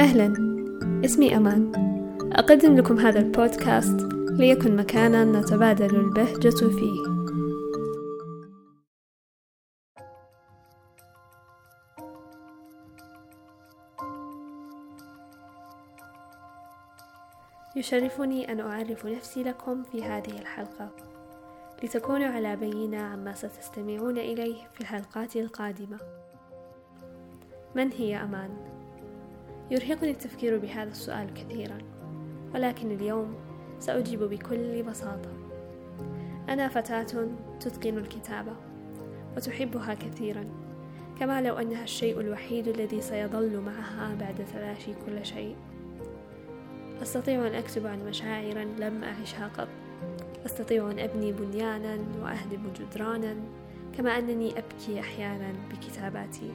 أهلا. اسمي أمان. أقدم لكم هذا البودكاست ليكن مكانا نتبادل البهجة فيه. يشرفني أن أعرف نفسي لكم في هذه الحلقة. لتكونوا على بينة عما ستستمعون إليه في الحلقات القادمة. من هي أمان؟ يرهقني التفكير بهذا السؤال كثيرا ولكن اليوم سأجيب بكل بساطة. أنا فتاة تتقن الكتابة وتحبها كثيرا كما لو أنها الشيء الوحيد الذي سيظل معها بعد تلاشي كل شيء. أستطيع أن أكتب عن مشاعر لم أعشها قط. أستطيع أن أبني بنيانا وأهدم جدرانا كما أنني أبكي أحيانا بكتاباتي.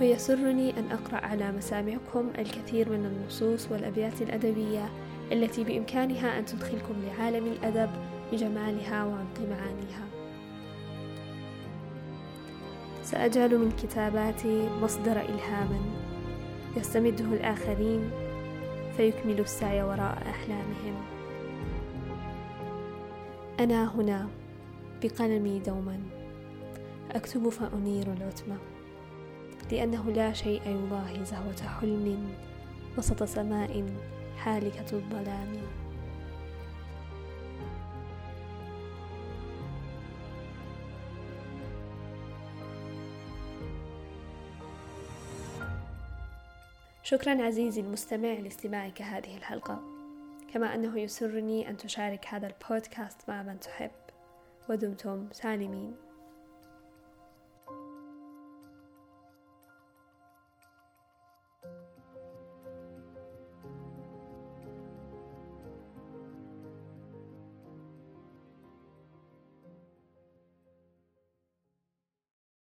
ويسرني أن أقرأ على مسامعكم الكثير من النصوص والأبيات الأدبية التي بإمكانها أن تدخلكم لعالم الأدب بجمالها وعمق معانيها سأجعل من كتاباتي مصدر إلهام يستمده الآخرين فيكمل السعي وراء أحلامهم. أنا هنا بقلمي دوما. أكتب فأنير العتمة. لأنه لا شيء يضاهي زهوة حلم وسط سماء حالكة الظلام. شكرا عزيزي المستمع لاستماعك هذه الحلقة. كما أنه يسرني أن تشارك هذا البودكاست مع من تحب. ودمتم سالمين.